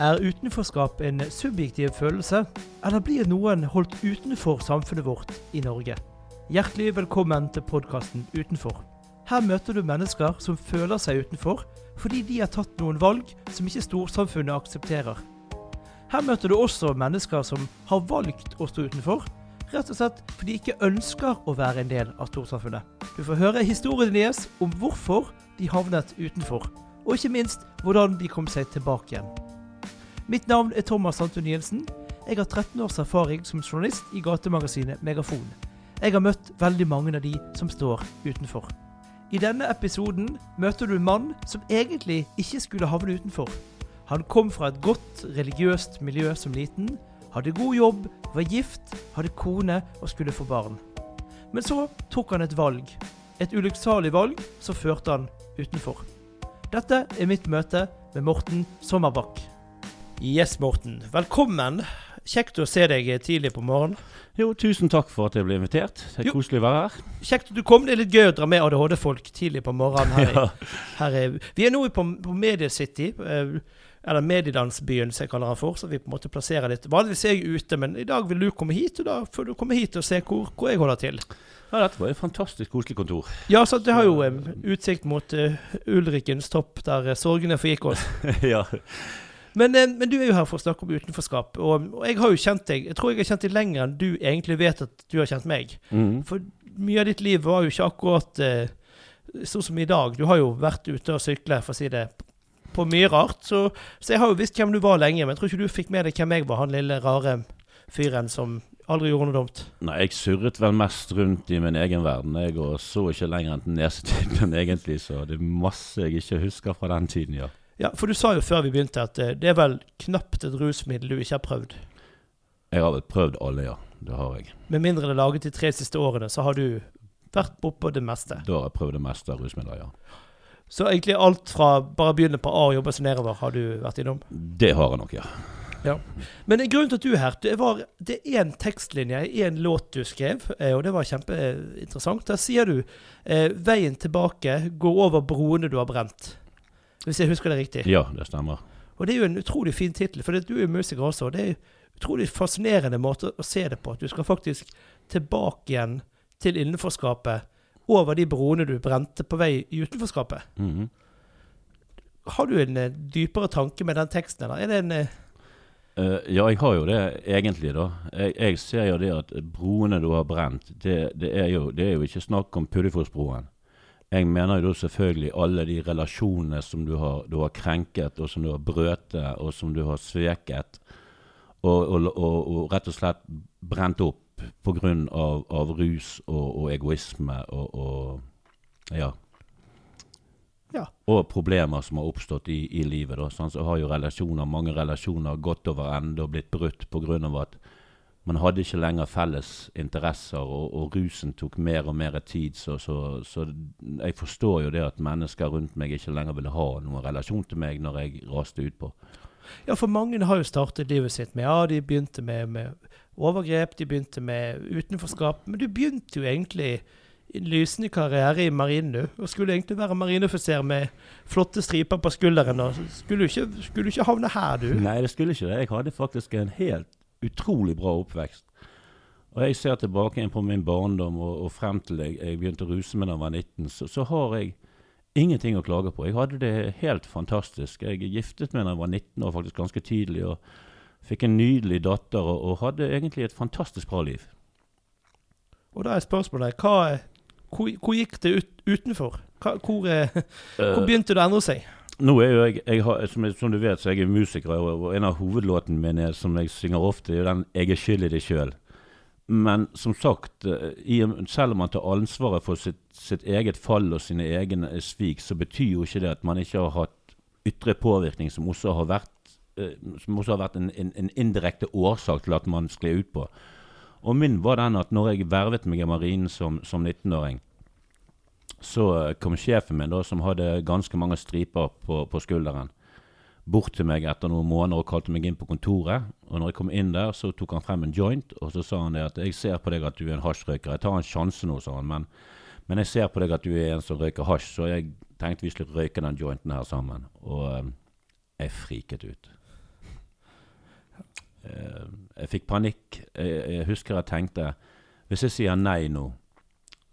Er utenforskap en subjektiv følelse, eller blir noen holdt utenfor samfunnet vårt i Norge? Hjertelig velkommen til podkasten Utenfor. Her møter du mennesker som føler seg utenfor fordi de har tatt noen valg som ikke storsamfunnet aksepterer. Her møter du også mennesker som har valgt å stå utenfor, rett og slett fordi de ikke ønsker å være en del av storsamfunnet. Du får høre historien deres om hvorfor de havnet utenfor, og ikke minst hvordan de kom seg tilbake igjen. Mitt navn er Thomas Anton Jensen. Jeg har 13 års erfaring som journalist i gatemagasinet Megafon. Jeg har møtt veldig mange av de som står utenfor. I denne episoden møter du en mann som egentlig ikke skulle havne utenfor. Han kom fra et godt religiøst miljø som liten, hadde god jobb, var gift, hadde kone og skulle få barn. Men så tok han et valg. Et ulykksalig valg som førte han utenfor. Dette er mitt møte med Morten Sommerbakk. Yes, Morten. Velkommen. Kjekt å se deg tidlig på morgenen. Jo, tusen takk for at jeg ble invitert. Det er Jo. koselig å være her. Kjekt du kom. Det er litt gøy å dra med ADHD-folk tidlig på morgenen. Her, Ja. her er, vi er nå på, på Mediecity, eh, eller Medielandsbyen som jeg kaller den for. Så vi på en måte plasserer litt. Vanligvis er jeg ute, men i dag vil du komme hit, og da får du komme hit og se hvor, hvor jeg holder til. Ja, dette var et fantastisk koselig kontor. Ja, så det har jo um, utsikt mot uh, Ulrikens topp, der uh, sorgene forgikk oss. ja. Men, eh, men du er jo her for å snakke om utenforskap, og, og jeg har jo kjent deg Jeg tror jeg har kjent deg lenger enn du egentlig vet at du har kjent meg. Mm. For mye av ditt liv var jo ikke akkurat eh, sånn som i dag. Du har jo vært ute og sykle, for å si det, på mye rart. Så, så jeg har jo visst hvem du var lenge, men jeg tror ikke du fikk med deg hvem jeg var, han lille rare fyren som aldri gjorde noe dumt. Nei, jeg surret vel mest rundt i min egen verden, jeg, og så ikke lenger enn nesetippen egentlig, så det er masse jeg ikke husker fra den tiden, ja. Ja, For du sa jo før vi begynte at eh, det er vel knapt et rusmiddel du ikke har prøvd. Jeg har vel prøvd alle, ja. Det har jeg. Med mindre det er laget de tre siste årene, så har du vært oppå det meste. Da har jeg prøvd det meste av rusmidler, ja. Så egentlig alt fra bare begynne på A og jobbe seg nedover, har du vært innom. Det har jeg nok, ja. Men grunnen til at du er her, det var det er en tekstlinje i en låt du skrev, eh, og det var kjempeinteressant. Der sier du eh, 'Veien tilbake går over broene du har brent'. Hvis jeg husker det riktig. Ja, det stemmer. Og det er jo en utrolig fin tittel, for du er jo musiker også. og Det er en utrolig fascinerende måte å se det på. At du skal faktisk tilbake igjen til innenforskapet over de broene du brente på vei i utenforskapet. Mhm. Har du en eh, dypere tanke med den teksten, eller er det en uh... Ja, jeg har jo det egentlig, da. Jeg, jeg ser jo det at broene du har brent, det, det, er, jo, det er jo ikke snakk om Puddefossbroen. Jeg mener jo da selvfølgelig alle de relasjonene som du har, du har krenket, og som du har brøtet, og som du har sveket, og, og, og, og rett og slett brent opp pga. Av, av rus og, egoisme og ja. Ja. Og problemer som har oppstått i, i livet. Da, sånn, så har jo relasjoner, mange relasjoner gått over ende og blitt brutt pga. at man hadde ikke lenger felles interesser, og, og rusen tok mer og mer tid. Så, så, så jeg forstår jo det at mennesker rundt meg ikke lenger ville ha noen relasjon til meg når jeg raste utpå. Ja, for mange har jo startet livet sitt med Ja, de begynte med, med overgrep, de begynte med utenforskap. Men du begynte jo egentlig en lysende karriere i marinen, du. Og skulle egentlig være marineoffiser med flotte striper på skulderen. Og skulle du ikke, skulle ikke havne her, du? Nei, det skulle ikke det. Jeg hadde faktisk en helt utrolig bra oppvekst. Og jeg ser tilbake inn på min barndom og, og frem til jeg, jeg begynte å ruse meg da jeg var 19, så, så har jeg ingenting å klage på. Jeg hadde det helt fantastisk. Jeg giftet meg da jeg var 19 år, faktisk ganske tidlig, og fikk en nydelig datter og, og hadde egentlig et fantastisk bra liv. Og da er spørsmålet hva, hvor, hvor gikk det ut, utenfor? Hva, hvor, eh, hvor begynte det å endre seg? Nå er jo jeg, jeg har, som, som du vet, så er jeg musiker, og, en av hovedlåtene mine som jeg synger ofte, er jo den 'Jeg er skyld i det sjøl'. Men som sagt, eh, i, selv om man tar ansvaret for sitt, sitt eget fall og sine egne svik, så betyr jo ikke det at man ikke har hatt ytre påvirkning som også har vært, eh, også har vært en, en, en indirekte årsak til at man skled ut på. Og min var den at når jeg vervet meg i marinen som, som 19-åring, så eh, kom sjefen min, da, som hadde ganske mange striper på, på skulderen, bort til meg etter noen måneder og kalte meg inn på kontoret. Og når jeg kom inn der, så tok han frem en joint, og så sa han det at 'Jeg ser på deg at du er en hasjrøyker. Jeg tar en sjanse nå', sa han. Men, men jeg ser på deg at du er en som røyker hasj, så jeg tenkte vi skulle røyke den jointen her sammen. Og eh, jeg friket ut. eh, jeg fikk panikk. Jeg, jeg husker jeg tenkte hvis jeg sier nei nå,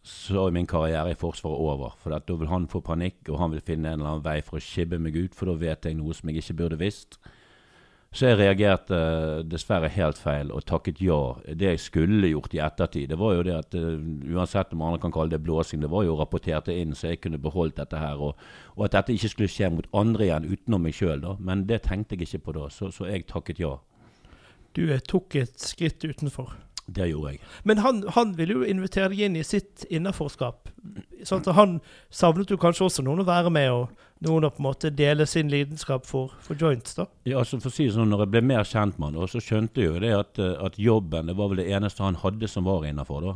så er min karriere i Forsvaret over. For da vil han få panikk, og han vil finne en eller annen vei for å skibbe meg ut, for da vet jeg noe som jeg ikke burde visst. Så jeg reagerte uh, dessverre helt feil og takket ja. Det jeg skulle gjort i ettertid, det var jo det at uh, uansett om andre kan kalle det blåsing, det var jo rapportert inn så jeg kunne beholdt dette her. Og, og, at dette ikke skulle skje mot andre igjen utenom meg sjøl, Men det tenkte jeg ikke på da, så, så jeg takket ja. Du tok et skritt utenfor? Det gjorde jeg. Men han, han ville jo invitere deg inn i sitt innaforskap. Sånn at han savnet jo kanskje også noen å være med, og noen å på en måte dele sin lidenskap for, for joints, da? Ja, altså for å si det sånn, når jeg ble mer kjent med han, så skjønte jeg jo det at, at, jobben det var vel det eneste han hadde som var innafor, da.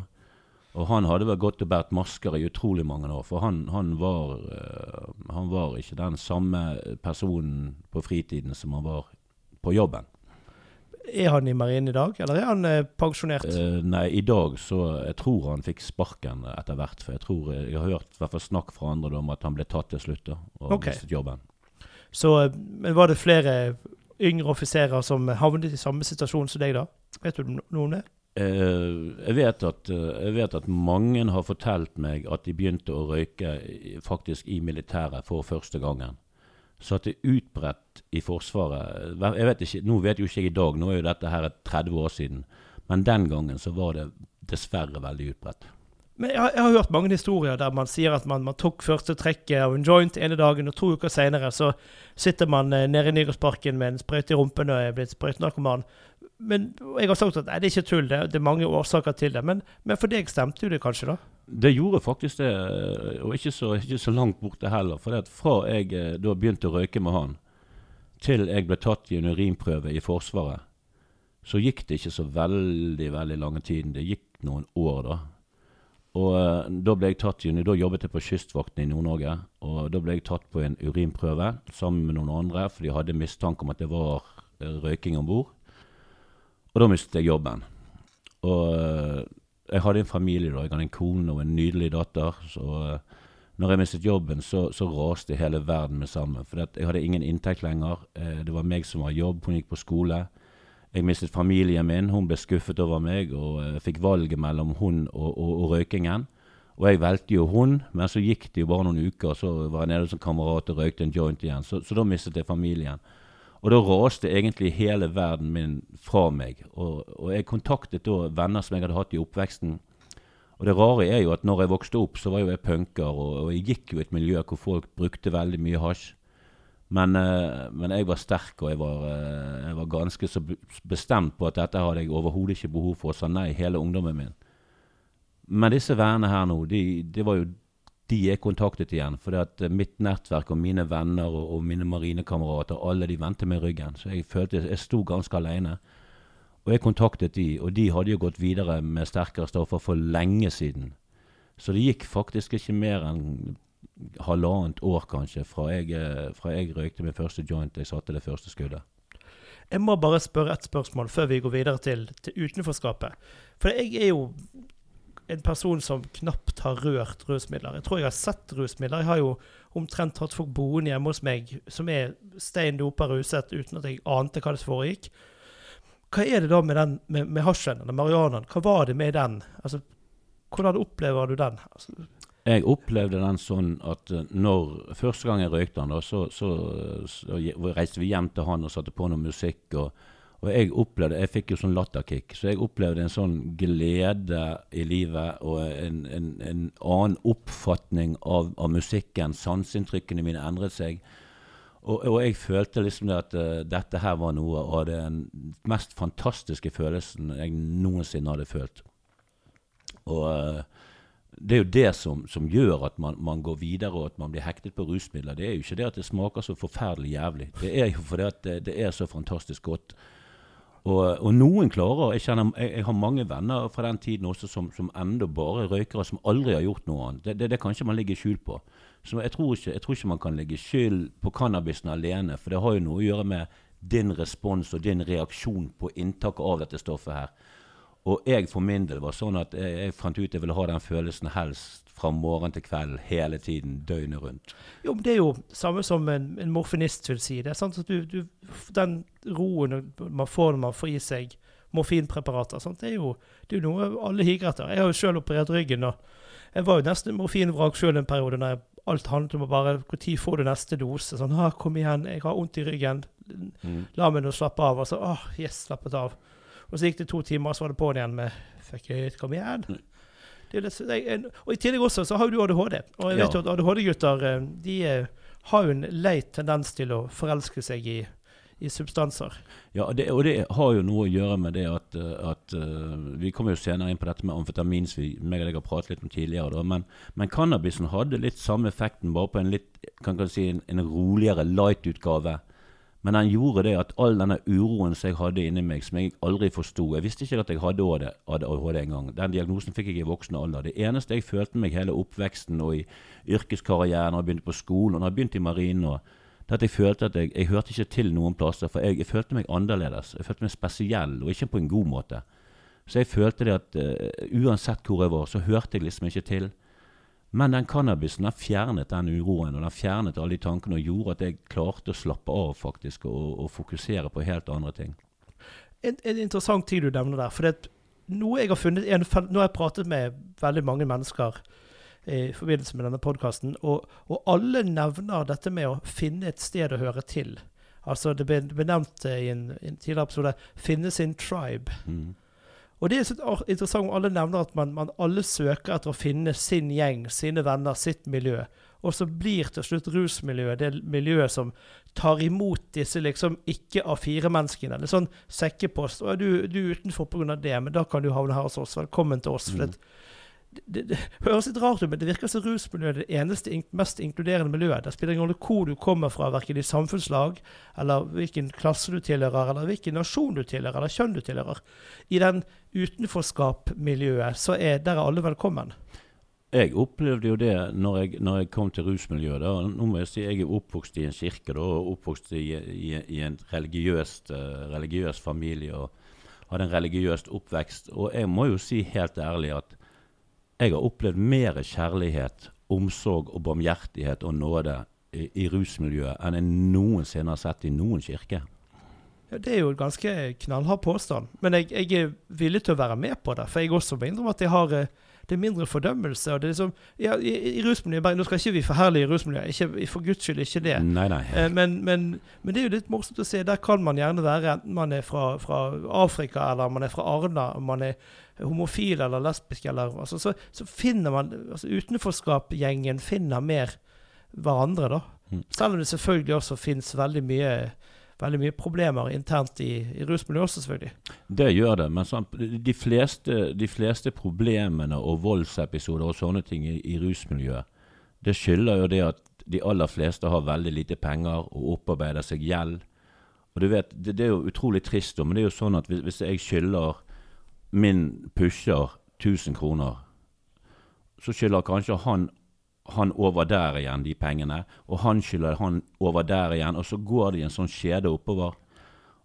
Og han hadde vel gått og båret masker i utrolig mange år, for han, han, var, uh, han var ikke den samme personen på fritiden som han var på jobben. Er han i marinen i dag, eller er han eh, pensjonert? Eh, nei, i dag så Jeg tror han fikk sparken etter hvert. For jeg tror jeg har hørt hvert fall snakk fra andre om at han ble tatt til slutt da, og okay. mistet jobben. Så eh, men var det flere yngre offiserer som havnet i samme situasjon som deg da? Vet du noe om det? Uh, jeg, vet at, uh, jeg, vet at, mange har fortalt meg at de begynte å røyke faktisk i militæret for første gangen så at det er utbredt i Forsvaret jeg vet ikke, Nå vet jo ikke jeg i dag, nå er jo dette her 30 år siden. Men den gangen så var det dessverre veldig utbredt. Men jeg har, jeg har hørt mange historier der man sier at man, man tok første trekket av en joint ene dagen, og to uker senere så sitter man eh, nede i Nygårdsparken med en sprøyte i rumpen og er blitt sprøytenarkoman. Men jeg har sagt at nei, det er ikke tull, det, det er mange årsaker til det. Men, men for deg stemte jo det kanskje, da? Det gjorde faktisk det, og ikke så, ikke så langt borte heller. For fra jeg eh, da begynte å røyke med han, til jeg ble tatt i en urinprøve i Forsvaret, så gikk det ikke så veldig veldig lange tiden. Det gikk noen år, da. Og uh, da ble jeg tatt i, da jobbet jeg på Kystvakten i Nord-Norge. Og da ble jeg tatt på en urinprøve sammen med noen andre, for de hadde mistanke om at det var røyking om bord. Og da mistet jeg jobben. Og jeg hadde en familie da. Jeg hadde en kone og en nydelig datter. Så uh, når jeg mistet jobben, så, så raste hele verden med sammen. For jeg hadde ingen inntekt lenger. Uh, det var meg som var jobb. Hun gikk på skole. Jeg mistet familien min. Hun ble skuffet over meg og uh, fikk valget mellom hun og, og, og, røykingen. Og jeg valgte jo hun, men så gikk det jo bare noen uker, så var jeg nede som kamerat og røykte en joint igjen. Så, så da mistet jeg familien. Og da raste egentlig hele verden min fra meg. Og, og, jeg kontaktet da venner som jeg hadde hatt i oppveksten. Og det rare er jo at når jeg vokste opp, så var jo jeg punker, og, og jeg gikk jo i et miljø hvor folk brukte veldig mye hasj. Men, uh, men jeg var sterk, og jeg var, uh, jeg var, ganske så bestemt på at dette hadde jeg overhodet ikke behov for, og sa nei hele ungdommen min. Men disse vennene her nå, de, de var jo de er kontaktet igjen. For eh, mitt nettverk og mine venner og, og mine marinekamerater, alle de vendte meg ryggen. Så jeg følte jeg sto ganske alene. Og jeg kontaktet de, og de hadde jo gått videre med sterkere stoffer for lenge siden. Så det gikk faktisk ikke mer enn halvannet år, kanskje, fra jeg, eh, fra jeg røykte min første joint jeg satte det første skuddet. Jeg må bare spørre et spørsmål før vi går videre til, til utenforskapet. For jeg er jo en person som knapt har rørt rusmidler. Jeg tror jeg har sett rusmidler. Jeg har jo omtrent hatt folk boende hjemme hos meg som er stein dopa ruset uten at jeg ante hva det foregikk. Hva er det da med den med, med hasjen eller marihuanaen? Hva var det med den? Altså, hvordan opplever du den? Altså, jeg opplevde den sånn at eh, når første gang jeg røykte den, da, så, så, så, reiste vi hjem til han og satte på noe musikk. og og jeg opplevde, jeg fikk jo sånn latterkick, så jeg opplevde en sånn glede i livet og en, en, en annen oppfatning av, av, musikken. Sanseinntrykkene mine endret seg. Og, og, jeg følte liksom det at uh, dette her var noe av den mest fantastiske følelsen jeg noensinne hadde følt. Og uh, det er jo det som, som gjør at man, man, går videre og at man blir hektet på rusmidler. Det er jo ikke det at det smaker så forferdelig jævlig. Det er jo fordi at det, det er så fantastisk godt. Og, og, noen klarer jeg, kjenner, jeg, jeg, har mange venner fra den tiden også som, som enda bare røykere, som aldri har gjort noe annet. Det, det, det kan ikke man ligge skjul på. Så jeg tror, ikke, jeg tror, ikke, man kan legge skyld på cannabisen alene, for det har jo noe å gjøre med din respons og din reaksjon på inntaket av dette stoffet her. Og jeg for min del var sånn at jeg, jeg fant ut jeg ville ha den følelsen helst fra morgen til kveld hele tiden, døgnet rundt. Jo, men Det er jo samme som en, en morfinist vil si. Det er sant at du, du, Den roen man får når man får i seg morfinpreparater, sant? Det, er jo, det er jo noe alle higer etter. Jeg har jo selv operert ryggen. og Jeg var jo nesten morfinvrak sjøl en periode når jeg, alt handlet om å bare Når får du neste dose? Sånn, ah, 'Kom igjen, jeg har vondt i ryggen. Mm. La meg nå slappe av.' Og så ah, yes, slappet av. Og så gikk det to timer, og så var det på'n igjen med 'Fuck it, kom igjen'. Og I tillegg også så har jo du ADHD. Og jeg vet Ja. jo at ADHD-gutter eh, de eh, har jo en lei tendens til å forelske seg i, i substanser. Ja, det, og det har jo noe å gjøre med det at, eh, at Vi kommer jo senere inn på dette med amfetamin, som vi meg og deg har pratet litt om tidligere. Da, men, men cannabisen hadde litt samme effekten, bare på en litt kan kan si en, en roligere light-utgave. Men den gjorde det at all denne uroen som jeg hadde inni meg, som jeg aldri forsto Jeg visste ikke at jeg hadde AD- ADHD engang. Den diagnosen fikk jeg i voksen alder. Det eneste jeg følte meg hele oppveksten og i yrkeskarrieren, når jeg begynte på skolen og når jeg begynte i marinen og at jeg følte at jeg, jeg hørte ikke til noen plasser, for jeg, jeg følte meg annerledes. Jeg følte meg spesiell, og ikke på en god måte. Så jeg følte det at uh, uansett hvor jeg var, så hørte jeg liksom ikke til. Men den cannabisen har fjernet den uroen og den fjernet alle de tankene og gjorde at jeg klarte å slappe av faktisk og, og fokusere på helt andre ting. En, en interessant ting du nevner der. for det, noe jeg har funnet, en, Nå har jeg pratet med veldig mange mennesker i forbindelse med denne podkasten, og, og alle nevner dette med å finne et sted å høre til. Altså Det ble, det ble nevnt eh, i en, en tidligere episode 'finne sin tribe'. Mm. Og det er så interessant om alle nevner at man, man alle søker etter å finne sin gjeng, sine venner, sitt miljø. Og så blir til slutt rusmiljøet det miljøet som tar imot disse liksom ikke A4-menneskene. Det er sånn sekkepost. Og du, du er utenfor pga. det, men da kan du havne her hos oss. Velkommen til oss. For Mm. Det, det, høres litt rart ut, men det virker som rusmiljøet er det eneste, mest inkluderende miljøet. Det spiller ingen rolle hvor du kommer fra, verken i samfunnslag, eller hvilken klasse du tilhører, eller hvilken nasjon du tilhører, eller kjønn du tilhører. I den utenforskap-miljøet så er der er alle velkommen. Jeg opplevde jo det når jeg, når jeg kom til rusmiljøet. Da. Nå må jeg si jeg er oppvokst i en kirke da, og oppvokst i, i, i en religiøst, eh, religiøs familie og hadde en religiøst oppvekst. Og jeg må jo si helt ærlig at jeg har opplevd mer kjærlighet, omsorg og barmhjertighet og nåde i, i rusmiljøet enn jeg noensinne har sett i noen kirke. Ja, det er jo en ganske knallhard påstand, men jeg, jeg er villig til å være med på det. For jeg også må innrømme at jeg har eh, det er mindre fordømmelse. og det er liksom, ja, I, i rusmiljøet, Nå skal ikke vi forherlige rusmiljøet, ikke, for guds skyld ikke det. Nei, nei. Eh, Men, men, men det er jo litt morsomt å se. Der kan man gjerne være, enten man er fra, fra Afrika, eller man er fra Arna, om man er homofil eller lesbisk, eller altså, så, så finner man altså Utenforskap-gjengen finner mer hverandre, da. Mm. Selv om det selvfølgelig også finnes veldig mye veldig mye problemer internt i, i rusmiljøet også, selvfølgelig. Det gjør det, men sånn, de, fleste, de fleste problemene og voldsepisoder og sånne ting i, i rusmiljøet, det skylder jo det at de aller fleste har veldig lite penger og opparbeider seg gjeld. Og du vet, det, det er jo utrolig trist, men det er jo sånn at hvis, hvis jeg skylder min pusher 1000 kroner, så skylder kanskje han han over der igjen, de pengene. Og han skylder han over der igjen. Og så går det i en sånn kjede oppover.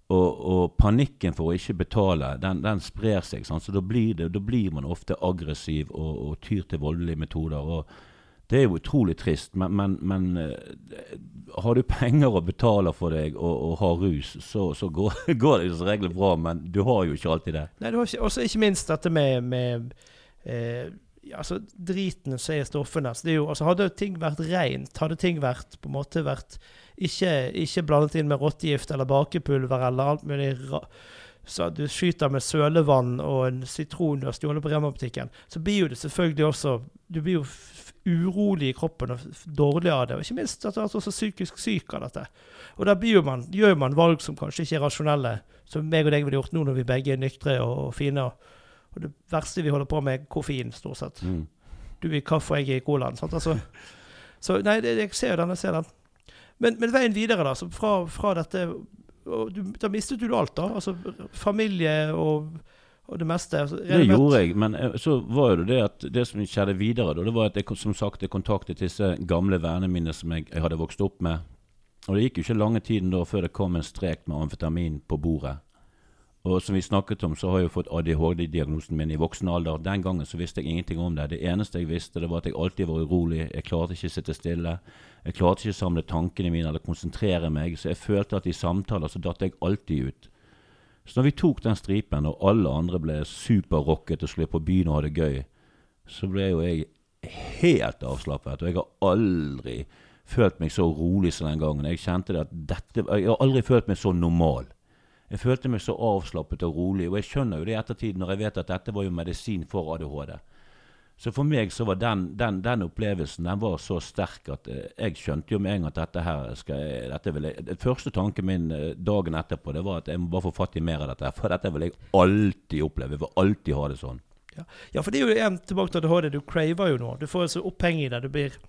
Og, og panikken for å ikke betale, den, den sprer seg. Sant? Så da blir, det, da blir man ofte aggressiv og, og tyr til voldelige metoder. og det er jo utrolig trist, men, men, men eh, har du penger og betaler for deg og, og har rus, så, så går, går det som regel bra, men du har jo ikke alltid det. Nei, ikke, også ikke minst dette med, med eh, altså, driten som er stoffene. Så det er jo, altså, hadde ting vært rent, hadde ting vært på en måte vært ikke, ikke blandet inn med rottegift eller bakepulver eller alt mulig så du skyter med sølevann og en sitron du har stjålet på Rema-butikken, så blir jo det selvfølgelig også Du blir jo urolig i kroppen og dårlig av det. Og ikke minst at du er også psykisk syk av dette. Og da man, gjør man valg som kanskje ikke er rasjonelle, som meg og deg ville gjort nå når vi begge er nyktre og, og fine. Og, og det verste vi holder på med, er koffein, stort sett. Mm. Du i kaffe og jeg i colaen. Sant? Altså, så nei, det, jeg ser jo den. jeg ser den. Men, men veien videre, da. Så fra, fra dette du, Da mistet du alt, da. Altså familie og, og det meste. Altså, Det gjorde jeg, men eh, så var det det at det som skjedde videre, da, det var at jeg som sagt jeg kontaktet disse gamle vennene mine som jeg, jeg hadde vokst opp med. Og det gikk jo ikke lange tiden da før det kom en strek med amfetamin på bordet. Og som vi snakket om, så har jeg jo fått ADHD-diagnosen min i voksen alder. Den gangen så visste jeg ingenting om det. Det eneste jeg visste, det var at jeg alltid var urolig. Jeg klarte ikke å sitte stille. Jeg klarte ikke å samle tankene mine eller konsentrere meg. Så jeg følte at i samtaler så datt jeg alltid ut. Så når vi tok den stripen, og alle andre ble superrocket og skulle på byen og ha det gøy, så ble jo jeg helt avslappet. Og jeg har aldri følt meg så rolig som den gangen. Jeg kjente det at dette, jeg har aldri følt meg så normal. Jeg følte meg så avslappet og rolig, og jeg skjønner jo det i ettertid når jeg vet at dette var jo medisin for ADHD. Så for meg så var den, den, den opplevelsen den var så sterk at eh, jeg skjønte jo med en gang at dette her skal dette vil jeg, det Første tanken min eh, dagen etterpå det var at jeg må bare få fatt i mer av dette. For dette vil jeg alltid oppleve. Jeg vil alltid ha det sånn. Ja, ja for det er jo en tilbake til ADHD. Du craver jo noe. Du får så oppheng i det. Du blir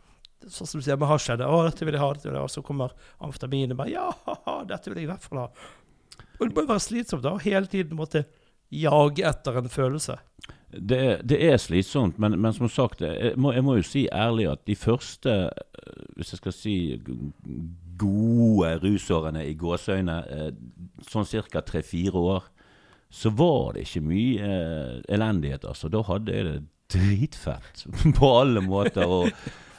sånn som du sier med hasj. 'Å, dette vil jeg ha.' Dette vil jeg ha. Så kommer amfetaminet bare 'Ja, dette vil jeg i hvert fall ha'. Og det må jo være slitsomt da, hele tiden måtte jage etter en følelse. Det, det er slitsomt, men, men, som sagt, jeg må, jeg må, jo si ærlig at de første, eh, hvis jeg skal si gode rusårene i gåseøyne, eh, sånn ca. tre-fire år, så var det ikke mye eh, elendighet. altså. Da hadde jeg det dritfett på alle måter. og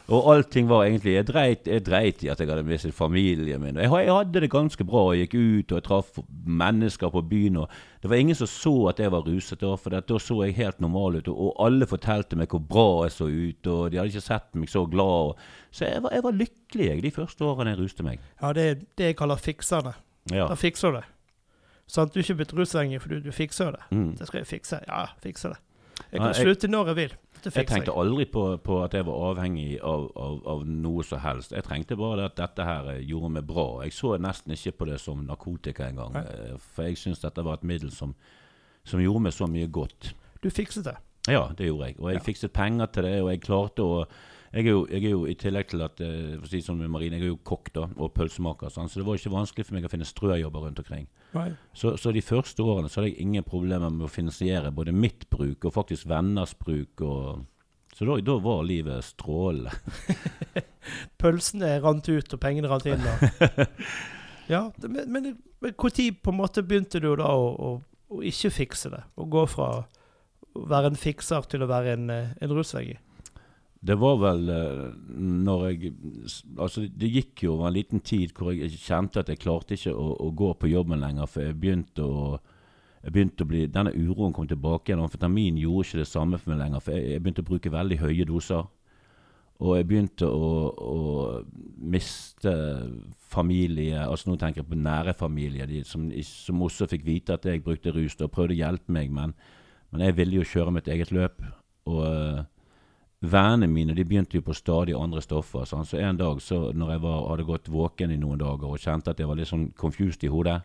og allting var egentlig Jeg dreit, jeg dreit i at jeg hadde mistet familien min. Jeg, jeg, hadde det ganske bra. Jeg gikk ut og jeg traff mennesker på byen. og Det var ingen som så at jeg var ruset, da, for da så jeg helt normal ut. Og, og, alle fortalte meg hvor bra jeg så ut, og de hadde ikke sett meg så glad. Og, så jeg var, jeg var, lykkelig jeg, de første årene jeg ruste meg. Ja, det er det jeg kaller fikserne. Ja. Da fikser du det. Sånn at du ikke er blitt rusavhengig fordi du fikser det. Mm. Det skal jeg fikse. Ja, fikse det. Jeg kan slutte når jeg vil. Jeg tenkte aldri på, på, at jeg var avhengig av, av, av, noe som helst. Jeg trengte bare at dette her eh, gjorde meg bra. Jeg så nesten ikke på det som narkotika engang. Eh, for jeg syns dette var et middel som, som, gjorde meg så mye godt. Du fikset det? Ja, det gjorde jeg. Og jeg ja. fikset penger til det, og jeg klarte å jeg er, jo, jeg er jo, I tillegg til at eh, for å si sånn med Marine, jeg er jo kokk da, og pølsemaker, sånn, så det var ikke vanskelig for meg å finne strøjobber rundt omkring. Så, så, de første årene så hadde jeg ingen problemer med å finansiere både mitt bruk og faktisk venners bruk. Og, så da, da, var livet strålende. Pølsene rant ut, og pengene rant inn. da. ja, Men når på en måte begynte du da å, å, å, ikke fikse det? Å gå fra å være en fikser til å være en, eh, en rusvegger? Det var vel uh, når jeg Altså, det gikk jo over en liten tid hvor jeg kjente at jeg klarte ikke å, å gå på jobben lenger, for jeg begynte å jeg begynte å bli, Denne uroen kom tilbake igjen. Amfetamin gjorde ikke det samme for meg lenger. For jeg, jeg begynte å bruke veldig høye doser. Og jeg begynte å, å, miste familie Altså nå tenker jeg på nære familie, de som, som, også fikk vite at jeg brukte rus og prøvde å hjelpe meg. Men, men jeg ville jo kjøre mitt eget løp. Og Vennene mine de begynte jo på stadig andre stoffer. Sånn. Så en dag så når jeg var, hadde gått våken i noen dager og kjente at jeg var litt sånn confused i hodet,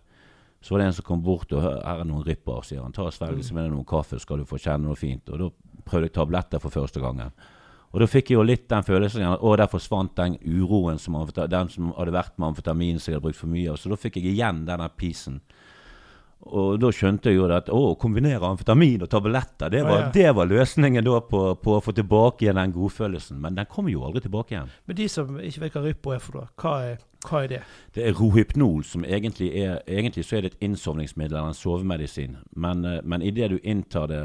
så var det en som kom bort og her er noen ripper, sier han. Ta og svelg med deg noe kaffe, skal du få kjenne noe fint. Og da prøvde jeg tabletter for første gangen. Og da fikk jeg jo litt den følelsen igjen, og der forsvant den uroen som, den som hadde vært med amfetamin som jeg hadde brukt for mye av. Så da fikk jeg igjen denne pisen. Og da skjønte jeg jo at å kombinere amfetamin og tabletter, det var, ja, ja. Det var løsningen da på, på, å få tilbake igjen den godfølelsen. Men den kommer jo aldri tilbake igjen. Men de som ikke vet hva Ryppo er for noe, hva er, hva er det? Det er rohypnol, som egentlig er Egentlig så er det et innsovningsmiddel eller en sovemedisin. Men, eh, men idet du inntar det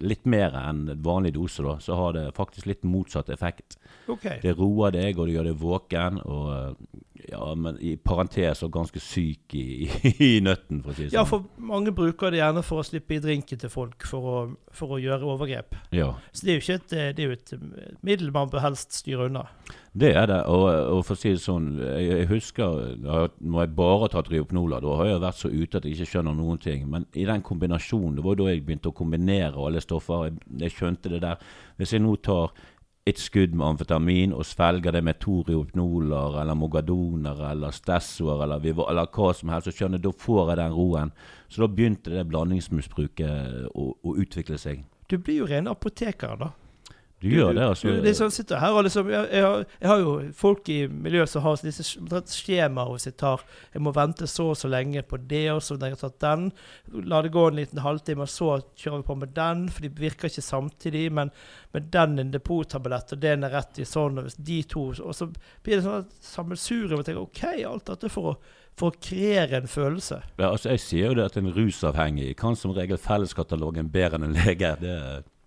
litt mer enn vanlig dose, da, så har det faktisk litt motsatt effekt. Okay. Det roer deg, og det gjør deg våken. og eh, ja, men i parentes og ganske syk i, i, nøtten, for å si det sånn. Ja, for mange bruker det gjerne for å slippe i drinken til folk for å, for å gjøre overgrep. Ja. Så det er jo ikke et, det er jo et middel man bør helst styre unna. Det er det. Og, og for å si det sånn, jeg, jeg husker når jeg bare har tatt Riopnola, da har jeg vært så ute at jeg ikke skjønner noen ting. Men i den kombinasjonen, det var da jeg begynte å kombinere alle stoffer. Jeg, jeg skjønte det der. Hvis jeg nå tar et skudd med amfetamin og svelger det med to toriopnoler eller mogadoner eller stessoer eller, eller, hva som helst, så skjønner jeg, da får jeg den roen. Så da begynte det blandingsmisbruket å, å, utvikle seg. Du blir jo ren apoteker, da? Du gjør det, altså. Du, liksom sitter her og liksom, jeg, jeg, har, jeg har jo folk i miljøet som har disse skjemaene skjemaer hvor jeg må vente så og så lenge på det, og så når jeg har tatt den, la det gå en liten halvtime, og så kjører vi på med den, for de virker ikke samtidig. Men med den en depottablett, og den er rett i sånn, og hvis de to Og så blir det sånn sammensurium. Og tenker OK, alt dette for å, for å kreere en følelse. Ja, altså Jeg sier jo det at en rusavhengig kan som regel felleskatalogen bedre enn en lege. Det,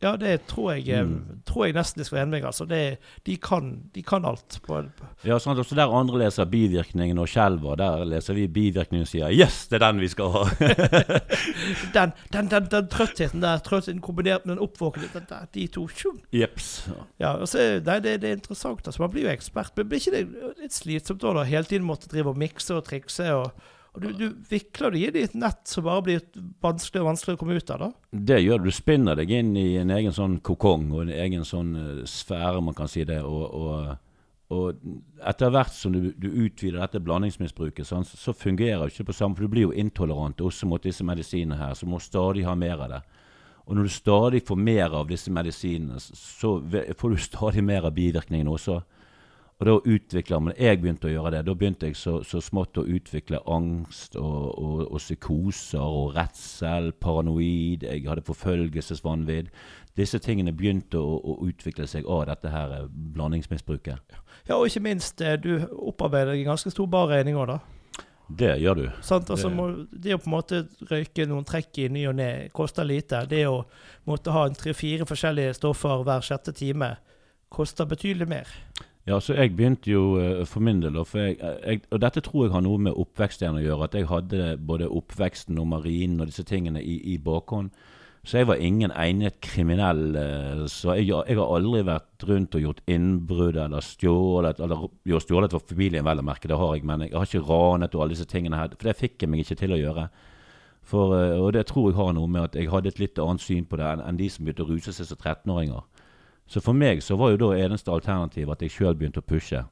Ja, det tror jeg, eh, Mm. tror jeg nesten de skal være enig med. Altså. Det, de, kan, de kan alt. På, på. ja, sånn at Også der andre leser bivirkningen og skjelver, der leser vi bivirkningen og sier 'yes, det er den vi skal ha'. Den, den, den, den trøttheten der, trøttheten kombinert med den oppvåkningen, de to. Jeps. Ja, og så, er- nei, det, det er interessant. altså, Man blir jo ekspert. Men blir ikke det litt slitsomt da, da? hele tiden måtte drive og mikse og trikse? og, og du, du vikler inn i et nett som bare blir vanskeligere og vanskeligere å komme ut av? da? Det gjør du. Du spinner deg inn i en egen sånn kokong og en egen sånn eh, sfære, man kan si det. Og, og, og etter hvert som du, du utvider dette blandingsmisbruket, sånn, så fungerer det ikke på samme For du blir jo intolerant også mot disse medisinene her, så du må stadig ha mer av det. Og når du stadig får mer av disse medisinene, så får du stadig mer av bivirkningene også. Og da utvikla man Jeg begynte å gjøre det. Da begynte jeg så, så smått å utvikle angst og, og, og psykoser og redsel, paranoid. Jeg hadde forfølgelsesvanvidd. Disse tingene begynte å, å utvikle seg av dette her eh, blandingsmisbruket. Ja, og ikke minst, eh, du opparbeider deg en ganske stor barregning òg, da. Det gjør du. Sant? Altså, Det- må, det å på en måte røyke noen trekk i ny og ne koster lite. Det å måtte ha tre-fire forskjellige stoffer hver sjette time koster betydelig mer. Ja, så jeg begynte jo eh, for min del, for jeg, jeg, og dette tror jeg har noe med oppveksten å gjøre. At jeg hadde både oppveksten og marinen og disse tingene i, i bakhånd. Så jeg var ingen egnet kriminell. eh, Så jeg, jeg har aldri vært rundt og gjort innbrudd eller stjålet. Eller jo, stjålet for familien, vel å merke, det har jeg, men jeg har ikke ranet og alle disse tingene her. For det fikk jeg meg ikke til å gjøre. For, eh, og det tror jeg har noe med at jeg hadde et litt annet syn på det enn, enn de som begynte å ruse seg som 13-åringer. Så for meg så var jo da eneste alternativ at jeg sjøl begynte å pushe.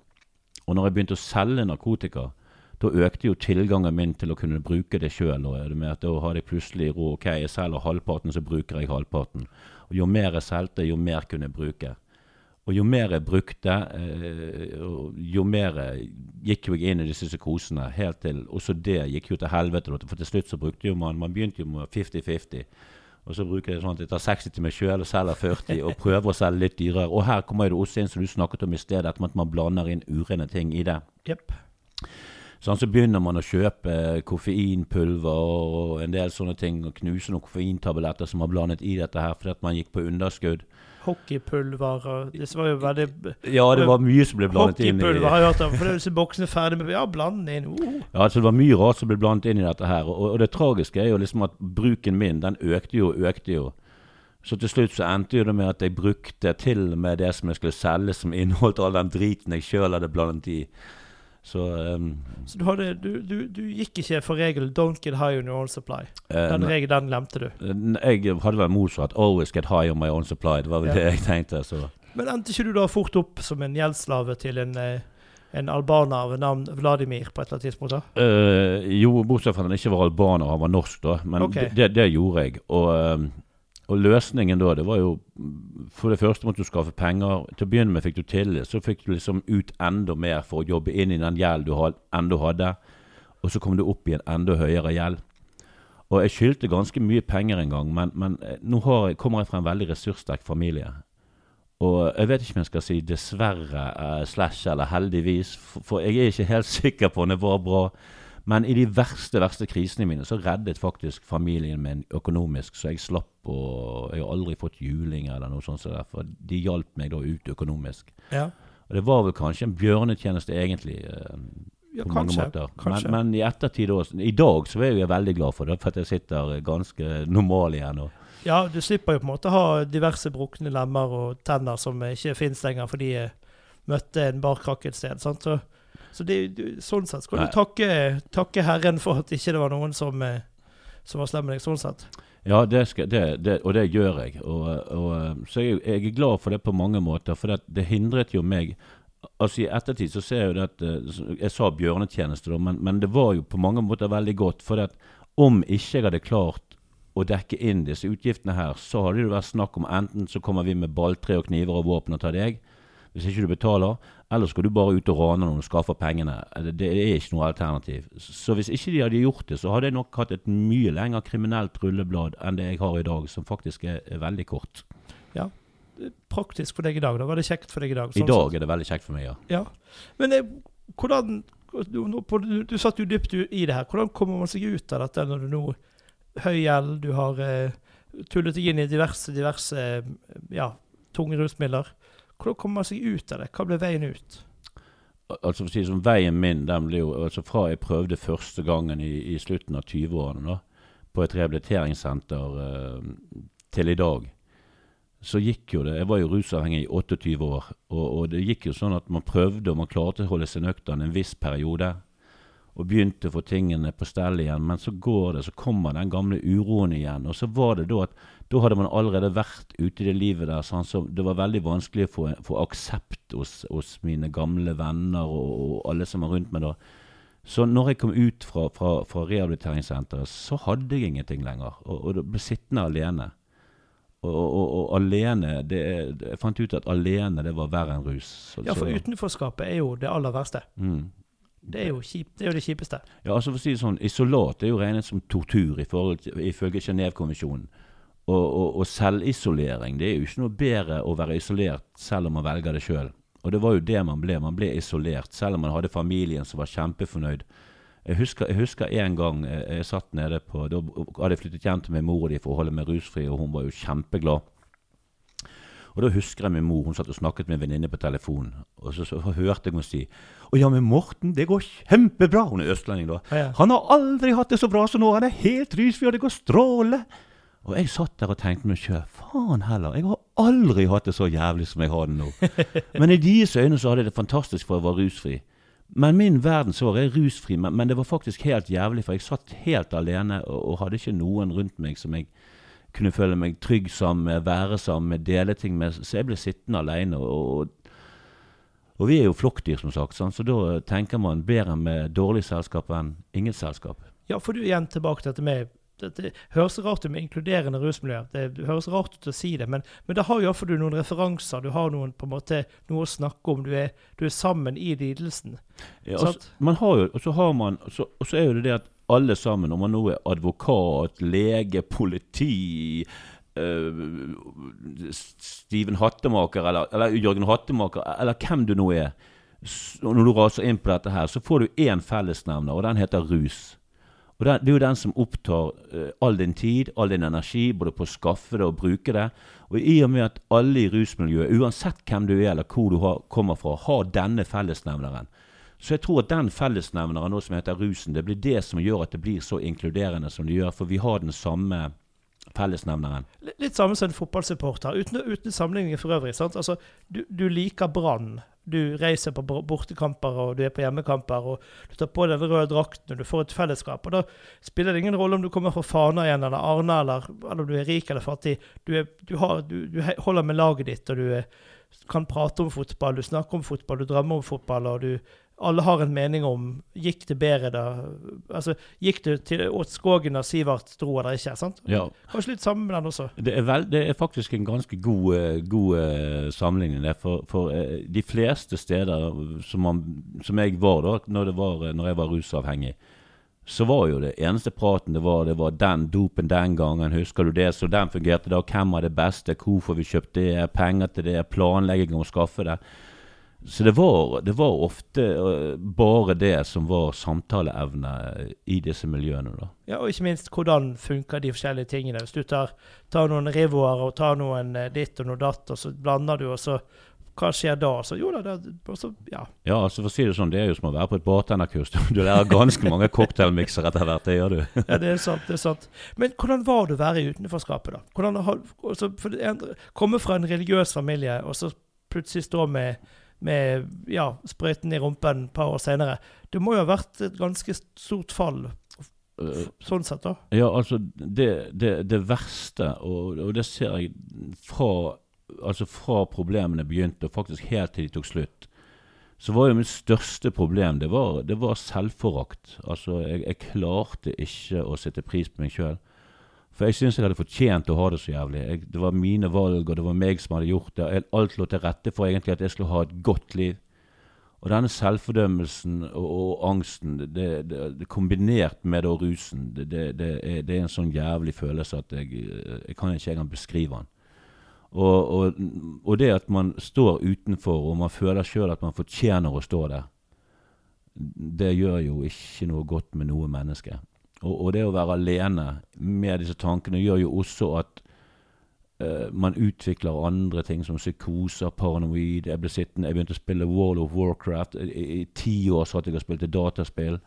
Og når jeg begynte å selge narkotika, da økte jo tilgangen min til å kunne bruke det sjøl. Da hadde jeg plutselig råd. Ok, jeg selger halvparten, så bruker jeg halvparten. Og Jo mer jeg solgte, jo mer kunne jeg bruke. Og jo mer jeg brukte, eh, jo mer gikk jeg inn i disse psykosene. Helt til Også det gikk jo til helvete. For til slutt så brukte jo man Man begynte jo med 50-50. Og så bruker jeg sånn at jeg tar 60 til meg sjøl og selger 40, og prøver å selge litt dyrere. Og her kommer det også inn, som du snakket om i sted, at man blander inn urene ting i det. Yep. Sånn, så begynner man å kjøpe koffeinpulver og en del sånne ting, og knuse noen koffeintabletter som har blandet i dette her fordi at man gikk på underskudd. Hockeypulver og det var jo veldig Ja, det var mye som ble blandet inn i Hockeypulver har jeg hørt om. For det er disse boksene ferdig med Ja, bland inn. Uh. Ja, altså Det var mye rart som ble blandet inn i dette her. Og, og det tragiske er jo liksom at bruken min, den økte jo og økte jo. Så til slutt så endte jo det med at jeg brukte til og med det som jeg skulle selge, som inneholdt all den driten jeg sjøl hadde blandet i. Så um, Så du, hadde, du, du, du gikk ikke for regelen 'don't get high on your own supply'. Den Den regelen den glemte du. Jeg hadde vel motsatt. 'Always get high on my own supply'. Det var vel Ja. det jeg tenkte. så... Men endte ikke du da fort opp som en gjeldsslave til en, eh, en albaner ved navn Vladimir på et eller annet tidspunkt? da? Uh, jo, bortsett fra at han ikke var albaner, han var norsk, da. Men okay. det, det, gjorde jeg. Og, eh, og løsningen da, det var jo For det første måtte du skaffe penger. Til å begynne med fikk du til det. Så fikk du liksom ut enda mer for å jobbe inn i den gjelden du ennå hadde. Og så kom du opp i en enda høyere gjeld. Og jeg skyldte ganske mye penger en gang, men, men eh, nå jeg, kommer jeg fra en veldig ressurssterk familie. Og jeg vet ikke om jeg skal si dessverre eh, slash eller heldigvis, for, for jeg er ikke helt sikker på om det var bra. Men i de verste verste krisene mine så reddet faktisk familien min økonomisk, så jeg slapp å Jeg har aldri fått juling eller noe sånt, så derfor de hjalp meg da ut økonomisk. Ja, Og det var vel kanskje en bjørnetjeneste egentlig, eh, ja på kanskje. mange måter. kanskje. Men, men i ettertid også, I dag så er jeg veldig glad for det, for at jeg sitter ganske normal igjen. og Ja, du slipper jo på en måte ha diverse brukne lemmer og tenner som ikke fins lenger fordi jeg møtte en barkrakk et sted. sant? Så, så det, sånn sett skal Nei. du takke, takke Herren for at ikke det var noen som, eh, som var slem med deg, sånn sett. Ja, det skal, det, det, og det gjør jeg. Og, og, så jeg, jeg er glad for det på mange måter, for det, det hindret jo meg Altså I ettertid så ser jeg jo det at eh, Jeg sa bjørnetjeneste, da, men, men det var jo på mange måter veldig godt. For at om ikke jeg hadde klart å dekke inn disse utgiftene her, så hadde det vært snakk om enten så kommer vi med balltre og kniver og våpen og tar deg, hvis ikke du betaler, eller skal du bare ut og rane noen og skaffe pengene. Det, er ikke noe alternativ. Så hvis ikke de hadde gjort det, så hadde jeg nok hatt et mye lengre kriminelt rulleblad enn det jeg har i dag, som faktisk er, veldig kort. Ja, Praktisk for deg i dag, da? Var det kjekt for deg i dag? I dag er det veldig kjekt for meg, ja. ja. Men jeg, hvordan du, du, du, satt jo dypt i det her. Hvordan kommer man seg ut av dette når du nå høy gjeld, du har eh, tullet deg inn i diverse, diverse ja, tunge rusmidler. Hvordan kommer man seg ut av det? Hva ble veien ut? Altså for å si som Veien min den ble jo altså fra jeg prøvde første gangen i, i slutten av 20-årene på et rehabiliteringssenter eh, til i dag så gikk jo det Jeg var jo rusavhengig i 28 år, og, og, det gikk jo sånn at man prøvde, og man klarte å holde seg nøktern en viss periode. Og begynte å få tingene på stell igjen. Men så går det, så kommer den gamle uroen igjen. Og så var det da at da hadde man allerede vært ute i det livet der, sånn, så det var veldig vanskelig å få, få aksept hos, hos, mine gamle venner og, og, alle som var rundt meg da. Så når jeg kom ut fra, fra, fra rehabiliteringssenteret, så hadde jeg ingenting lenger. Og, og ble sittende alene. Og, og, og, alene det, Jeg fant ut at alene det var verre enn rus. Så, ja, for utenforskapet er jo det aller verste. Mm. Det, er kjip, det er jo det, kjipeste. Ja, altså for å si det sånn, Isolat er jo regnet som tortur i forhold ifølge Genévekonvensjonen. Og, og, og, selvisolering Det er jo ikke noe bedre å være isolert selv om man velger det sjøl. Og det var jo det man ble. Man ble isolert, selv om man hadde familien som var kjempefornøyd. Jeg husker, jeg husker en gang jeg, jeg, satt nede på Da hadde jeg flyttet hjem til min mor og de for å holde meg rusfri, og hun var jo kjempeglad. Og Da husker jeg min mor hun satt og snakket med en venninne på telefon. Og så, så, hørte jeg henne si Å ja, men Morten, det går kjempebra. Hun er østlending, da. Ja, ja. Han har aldri hatt det så bra som nå. Han er helt rysfri, og det går strålende. Og jeg satt der og tenkte meg sjøl faen heller, jeg har aldri hatt det så jævlig som jeg har det nå. Men i deres øyne så hadde jeg det fantastisk for jeg var rusfri. Men min verden så var jeg rusfri, men, men, det var faktisk helt jævlig, for jeg satt helt alene og, og, hadde ikke noen rundt meg som jeg kunne føle meg trygg sammen med, være sammen med, dele ting med. Så jeg ble sittende alene. Og, og vi er jo flokkdyr, som sagt, sånn, så da tenker man bedre med dårlig selskap enn ingen selskap. Ja, for du igjen tilbake til dette med det, høres rart ut med inkluderende rusmiljø. Det høres rart ut å si det, men, men da har jo iallfall du noen referanser. Du har noen, på en måte, noe å snakke om. Du er, du er sammen i lidelsen. Ja, jo, og så har man, og så, og så er jo det det at alle sammen, om man nå er advokat, lege, politi Steven Hattemaker eller, eller Jørgen Hattemaker, eller hvem du nå er Når du raser inn på dette her, så får du én fellesnevner, og den heter rus. Og det, det, er jo den som opptar uh, all din tid, all din energi, både på å skaffe det og bruke det. Og i og med at alle i rusmiljøet, uansett hvem du er eller hvor du har, kommer fra, har denne fellesnevneren, så jeg tror at den fellesnevneren nå som heter rusen, det blir det som gjør at det blir så inkluderende som det gjør. For vi har den samme fellesnevneren. Litt samme som en fotballsupporter, uten, uten sammenligning for øvrig. Altså, du, du liker Brann du reiser på bortekamper og du er på hjemmekamper, og du tar på deg den røde drakten og du får et fellesskap. og Da spiller det ingen rolle om du kommer fra Fana igjen eller Arna, eller, eller om du er rik eller fattig. Du, er, du, har, du holder med laget ditt, og du er, kan prate om fotball, du snakker om fotball, du drømmer om fotball, og du alle har en mening om gikk det bedre da Altså, gikk det til åt skogen da Sivert dro eller ikke? sant? Ja. Kanskje litt sammen med den også? Det er, vel, det er faktisk en ganske god, eh, god uh, sammenligning. Der, for, for uh, de fleste steder som, man, som, jeg var da når, var, når jeg var rusavhengig, så var jo det eneste praten det var, det var den dopen den gangen. Husker du det? Så den fungerte da. Hvem var det beste? Hvorfor vi kjøpte det? Penger til det? Planlegging om å skaffe det. Så det var, det var ofte uh, bare det som var samtaleevne i disse miljøene. da. Ja, Og ikke minst hvordan funker de forskjellige tingene. Hvis du tar, tar noen rivoer og tar noen uh, ditt og noe datt, og så blander du, og så hva skjer da? Så jo da, det, så, ja. ja, altså for å si det sånn, det er jo som å være på et bartenderkurs. Du lærer ganske mange cocktailmikser etter hvert, det gjør du. ja, det er sant. det er sant. Men hvordan var det å være i utenforskapet, da? Hvordan, altså, for, Komme fra en religiøs familie, og så plutselig stå med med ja, sprøyten i rumpen et par år senere. Det må jo ha vært et ganske stort fall øh, sånn sett, da? Ja, altså det, det, det verste, og, og, det ser jeg fra, altså fra problemene begynte, og faktisk helt til de tok slutt, så var jo mitt største problem det var, det var selvforakt. Altså, jeg, jeg, klarte ikke å sette pris på meg sjøl. For jeg syns jeg hadde fortjent å ha det så jævlig. Jeg, det var mine valg, og det var meg som hadde gjort det. Alt lå til rette for egentlig at jeg skulle ha et godt liv. Og denne selvfordømmelsen og, og angsten, det, det, det, kombinert med da rusen, det, det, er, en sånn jævlig følelse at jeg, jeg kan ikke engang beskrive den. Og, og, og, det at man står utenfor, og man føler sjøl at man fortjener å stå der, det gjør jo ikke noe godt med noe menneske. Og, og det å være alene med disse tankene gjør jo også at Uh, man utvikler andre ting som psykoser, paranoid. Jeg ble sittende, jeg begynte å spille World of Warcraft. I ti år satt jeg og spilte dataspill.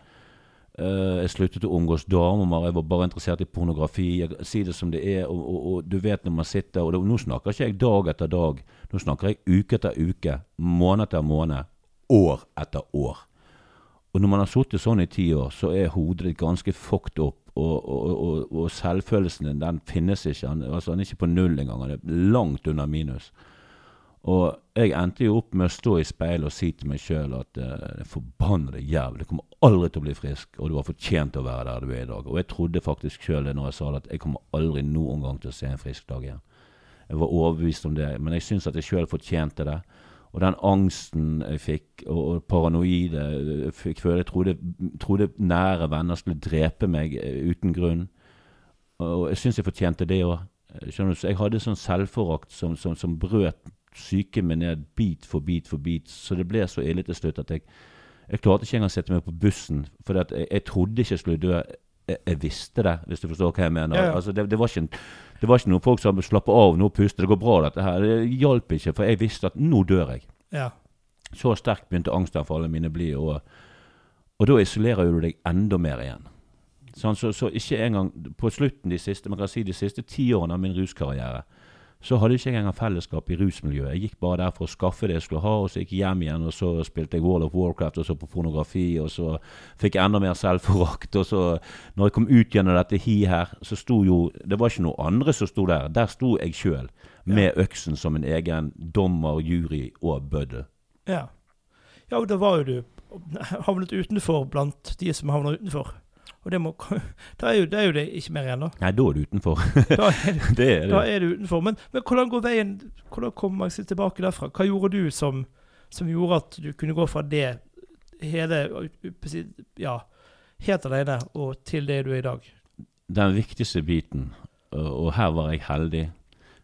Uh, jeg sluttet å omgås damer. Jeg var bare interessert i pornografi. Jeg, si det som det er. Og, og, og du vet når man sitter og det, Nå snakker ikke jeg dag etter dag. Nå snakker jeg uke etter uke. Måned etter måned. År etter år. Og når man har sittet sånn i ti år, så er hodet ganske fucked opp og, og, og, og, selvfølelsen din, den finnes ikke. Han, altså, han er ikke på null engang. Han er langt under minus. Og jeg endte jo opp med å stå i speilet og si til meg sjøl at uh, forbannede jævel, du kommer aldri til å bli frisk, og du har fortjent å være der du er i dag. Og jeg trodde faktisk sjøl det når jeg sa det, at jeg kommer aldri noen gang til å se en frisk dag igjen. Jeg var overbevist om det, men jeg syns at jeg sjøl fortjente det. Og den angsten jeg fikk, og, og paranoide Jeg fikk føle jeg trodde, trodde, nære venner skulle drepe meg uh, uten grunn. Og jeg syns jeg fortjente det òg. Jeg hadde sånn selvforakt som, som, som brøt psyken min ned bit for bit for bit. Så det ble så ille til slutt at jeg, jeg klarte ikke engang å sette meg på bussen. For jeg, jeg, trodde ikke jeg skulle dø. Jeg, jeg, visste det, hvis du forstår hva jeg mener. Ja, ja. Altså, det, det, var ikke, det var ikke noen folk som slapp av, nå puster, det går bra, dette her. Det hjalp ikke, for jeg visste at nå dør jeg. Ja. Så sterkt begynte angstanfallene mine å bli. Og, og da isolerer du deg enda mer igjen. Sånn, så, så, ikke engang på slutten de siste man kan si de siste ti årene av min ruskarriere så hadde jeg ikke engang fellesskap i rusmiljøet. Jeg gikk bare der for å skaffe det jeg skulle ha, og så gikk jeg hjem igjen, og så spilte jeg World of Warcraft og så på pornografi, og så fikk jeg enda mer selvforakt. Og så, når jeg kom ut gjennom dette hi her, så sto jo Det var ikke noe andre som sto der. Der sto jeg sjøl, med ja. øksen som en egen dommer, jury og bøddel. Ja. ja, og da var jo du havnet utenfor blant de som havner utenfor. Og det, må, da, er jo, det er jo det ikke mer igjen, da. Nei, da er du utenfor. da, er du, det er det. da er du utenfor. Men, men, hvordan går veien Hvordan kommer man seg tilbake derfra? Hva gjorde du som, som gjorde at du kunne gå fra det hele Ja, helt alene og til det du er i dag? Den viktigste biten, og her var jeg heldig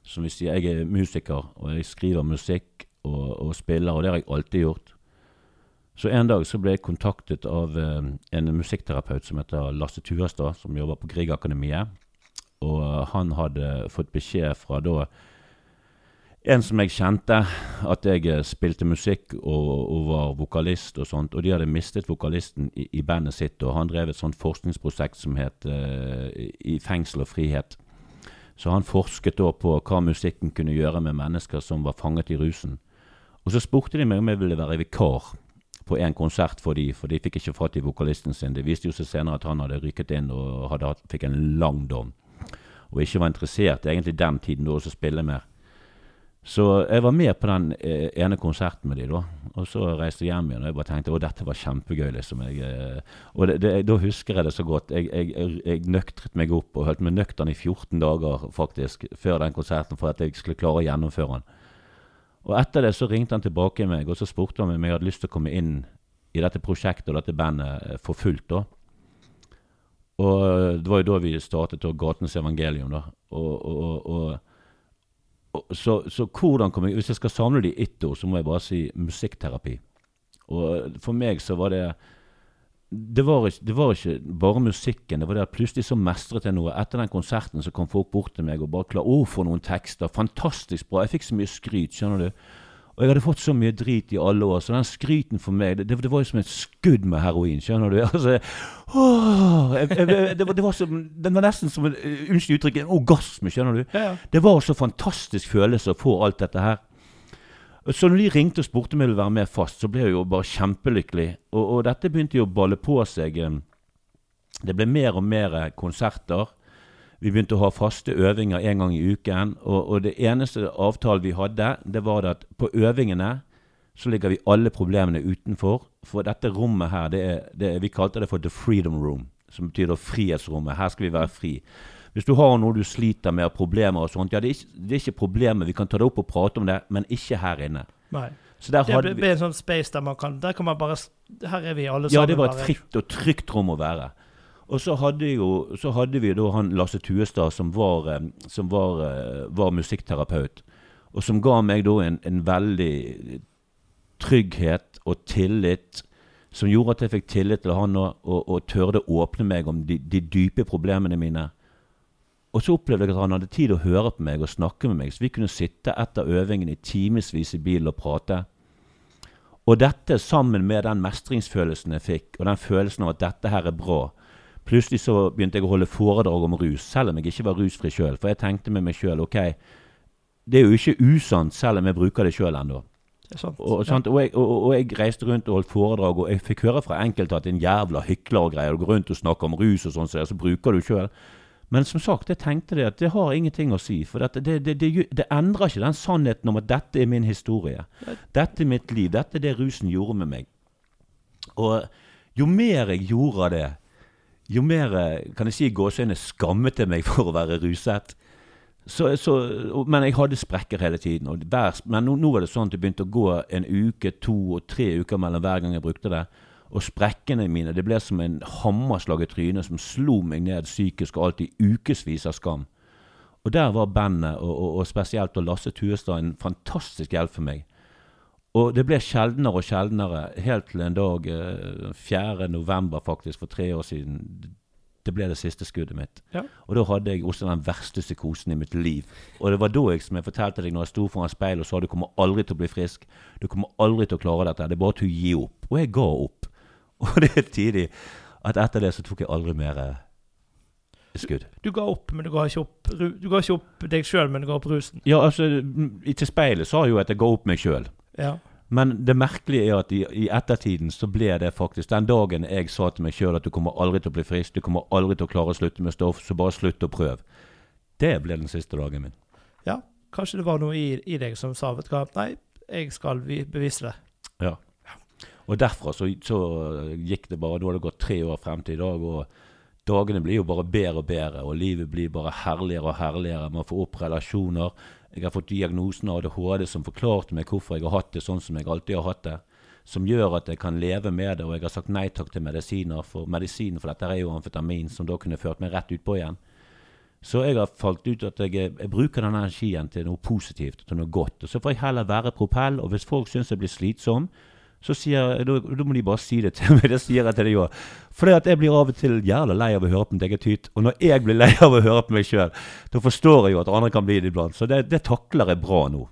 Som vi sier, jeg er musiker, og jeg skriver musikk og, og spiller, og det har jeg alltid gjort. Så en dag så ble jeg kontaktet av eh, en musikkterapeut som heter Lasse Turestad, som jobber på Griegakademiet. Og uh, han hadde fått beskjed fra da en som jeg kjente, at jeg eh, spilte musikk og, og, var vokalist og sånt. Og de hadde mistet vokalisten i, i bandet sitt, og han drev et sånt forskningsprosjekt som het uh, I fengsel og frihet. Så han forsket da på hva musikken kunne gjøre med mennesker som var fanget i rusen. Og så spurte de meg om jeg ville være vikar på en konsert for de, for de fikk ikke fatt i vokalisten sin. Det viste jo seg senere at han hadde rykket inn og hadde, fikk en lang dom. Og ikke var interessert egentlig den tiden da å spille mer. Så jeg var med på den eh, ene konserten med de da. Og så reiste jeg hjem igjen, og jeg bare tenkte å dette var kjempegøy. liksom. Jeg, eh, og det, det, da husker jeg det så godt. Jeg, jeg, jeg nøktret meg opp og holdt meg nøktern i 14 dager faktisk, før den konserten for at jeg skulle klare å gjennomføre den. Og etter det så ringte han tilbake meg og så spurte han om jeg hadde lyst til å komme inn i dette prosjektet og dette bandet eh, for fullt. da. Og eh, det var jo da vi startet Gatens evangelium. da. Og, og, og, så, så, hvordan kom jeg Hvis jeg skal samle det i ett ord, så må jeg bare si musikkterapi. Og for meg så var det det var, ikke, det var, ikke, bare musikken. det var det at Plutselig så mestret jeg noe. Etter den konserten så kom folk bort til meg og bare klar, å, for noen tekster. Fantastisk bra. Jeg fikk så mye skryt. skjønner du. Og jeg hadde fått så mye drit i alle år, så den skryten for meg Det, det var jo som et skudd med heroin. skjønner du. Altså, åh, jeg, jeg, det, var, det, var som, det var nesten som en unnskyld uttrykk, en orgasme. skjønner du. Ja, ja. Det var så fantastisk følelse å få alt dette her. Så når de ringte og spurte om jeg ville være med fast, så ble jeg jo bare kjempelykkelig. Og, og dette begynte jo å balle på seg. Det ble mer og mer konserter. Vi begynte å ha faste øvinger en gang i uken. Og, og det eneste avtalen vi hadde, det var at på øvingene så ligger vi alle problemene utenfor. For dette rommet her, det er, det, vi kalte det for the freedom room. Som betyr frihetsrommet. Her skal vi være fri. Hvis du har noe du sliter med, problemer og sånt, ja, det er, ikke, det er ikke problemet. Vi kan ta det opp og prate om det, men ikke her inne. Nei. Så der Det blir en sånn space der man kan Der kan man bare Her er vi alle sammen. ja, det var et fritt og trygt rom å være. Og så hadde, jo, så hadde vi da han Lasse Tuestad, som var, eh, som var, eh, var musikkterapeut. Og som ga meg da en, en veldig trygghet og tillit som gjorde at jeg fikk tillit til han og, og, og tørde å åpne meg om de, de dype problemene mine. Og så opplevde jeg at han hadde tid å høre på meg og snakke med meg, så vi kunne sitte etter øvingen i timevis i bilen og prate. Og dette sammen med den mestringsfølelsen jeg fikk, og den følelsen av at dette her er bra. Plutselig så begynte jeg å holde foredrag om rus, selv om jeg ikke var rusfri sjøl. For jeg tenkte med meg sjøl ok, det er jo ikke usant selv om jeg bruker det sjøl ennå. Og? Og, og, og jeg reiste rundt og holdt foredrag, og jeg fikk høre fra enkelte at en jævla hykler og greier. Du går rundt og snakker om rus og sånn, så, så bruker du sjøl. Men som sagt, jeg tenkte det at det har ingenting å si. For det, det, det, det endrer ikke den sannheten om at dette er min historie. Dette er mitt liv. Dette er det rusen gjorde med meg. Og jo mer jeg gjorde av det, jo mer kan jeg si gåseøyne skammet jeg meg for å være ruset. Så, så, men jeg hadde sprekker hele tiden. Og hver, men nå, nå var det sånn at det begynte å gå en uke, to og tre uker mellom hver gang jeg brukte det. Og sprekkene mine det ble som en hammerslag i trynet som slo meg ned psykisk og alt i ukevis av skam. Og der var bandet, og, og, og spesielt og Lasse Tuestad, en fantastisk hjelp for meg. Og det ble sjeldnere og sjeldnere, helt til en dag, eh, 4. november faktisk, for tre år siden. Det ble det siste skuddet mitt. Ja. Og da hadde jeg også den verste psykosen i mitt liv. Og det var da jeg, som jeg fortalte deg når jeg sto foran speilet og sa du kommer aldri til å bli frisk. Du kommer aldri til å klare dette. Det er bare til å gi opp. Og jeg ga opp. Og det er tidlig at etter det så tok jeg aldri mer eh, skudd. Du ga opp, men du ga ikke opp, du ga ikke opp deg sjøl, men du ga opp rusen. Ja, altså, til speilet sa jeg jo at jeg ga opp meg sjøl. Ja. Men det merkelige er at i, i ettertiden så ble det faktisk Den dagen jeg sa til meg sjøl at du kommer aldri til å bli frisk, du kommer aldri til å klare å slutte med stoff, så bare slutt å prøve. Det ble den siste dagen min. ja. Kanskje det var noe i, i deg som sa vet du hva, nei, jeg skal vi- bevise det. Ja. Og derfra så, så gikk det bare Nå har det gått tre år frem til i dag, og dagene blir jo bare bedre og bedre, og livet blir bare herligere og herligere. Man får opp relasjoner. Jeg har fått diagnosen ADHD som forklarte meg hvorfor jeg har hatt det sånn som jeg alltid har hatt det. Som gjør at jeg kan leve med det, og jeg har sagt nei takk til medisiner. For medisinen for dette er jo amfetamin, som da kunne ført meg rett utpå igjen. Så jeg har falt ut at jeg, jeg bruker den energien til noe positivt, til noe godt. Og så får jeg heller være propell, og hvis folk syns jeg blir slitsom, så sier jeg, da, da må de bare si det til meg. Det sier jeg til de òg. For jeg blir av og til jævla lei av å høre på mitt eget tyt. Og når jeg blir lei av å høre på meg sjøl, da forstår jeg jo at andre kan bli det iblant. Så det, det takler jeg bra nå.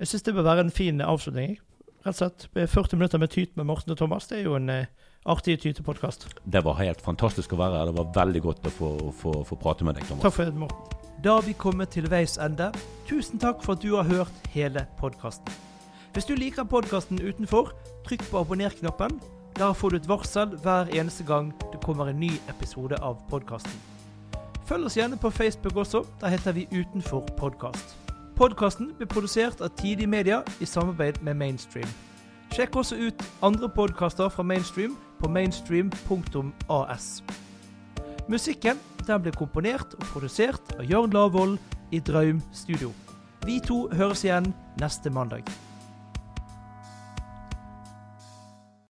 Jeg syns det bør være en fin avslutning. Rett og slett. 40 minutter med tyt med Morten og Thomas. Det er jo en eh, artig tytepodkast. Det var helt fantastisk å være her. Det var veldig godt å få, få, få prate med deg, Thomas. Takk for det, Morten. Da har vi kommet til veis ende. Tusen takk for at du har hørt hele podkasten. Hvis du liker podkasten utenfor, trykk på abonner-knappen. Der får du et varsel hver eneste gang det kommer en ny episode av podkasten. Følg oss gjerne på Facebook også. Der heter vi Utenfor podkast. Podkasten blir produsert av Tidig Media i samarbeid med Mainstream. Sjekk også ut andre podkaster fra Mainstream på mainstream.as. Musikken den ble komponert og produsert av Jørn Lavoll i Draum Studio. Vi to høres igjen neste mandag.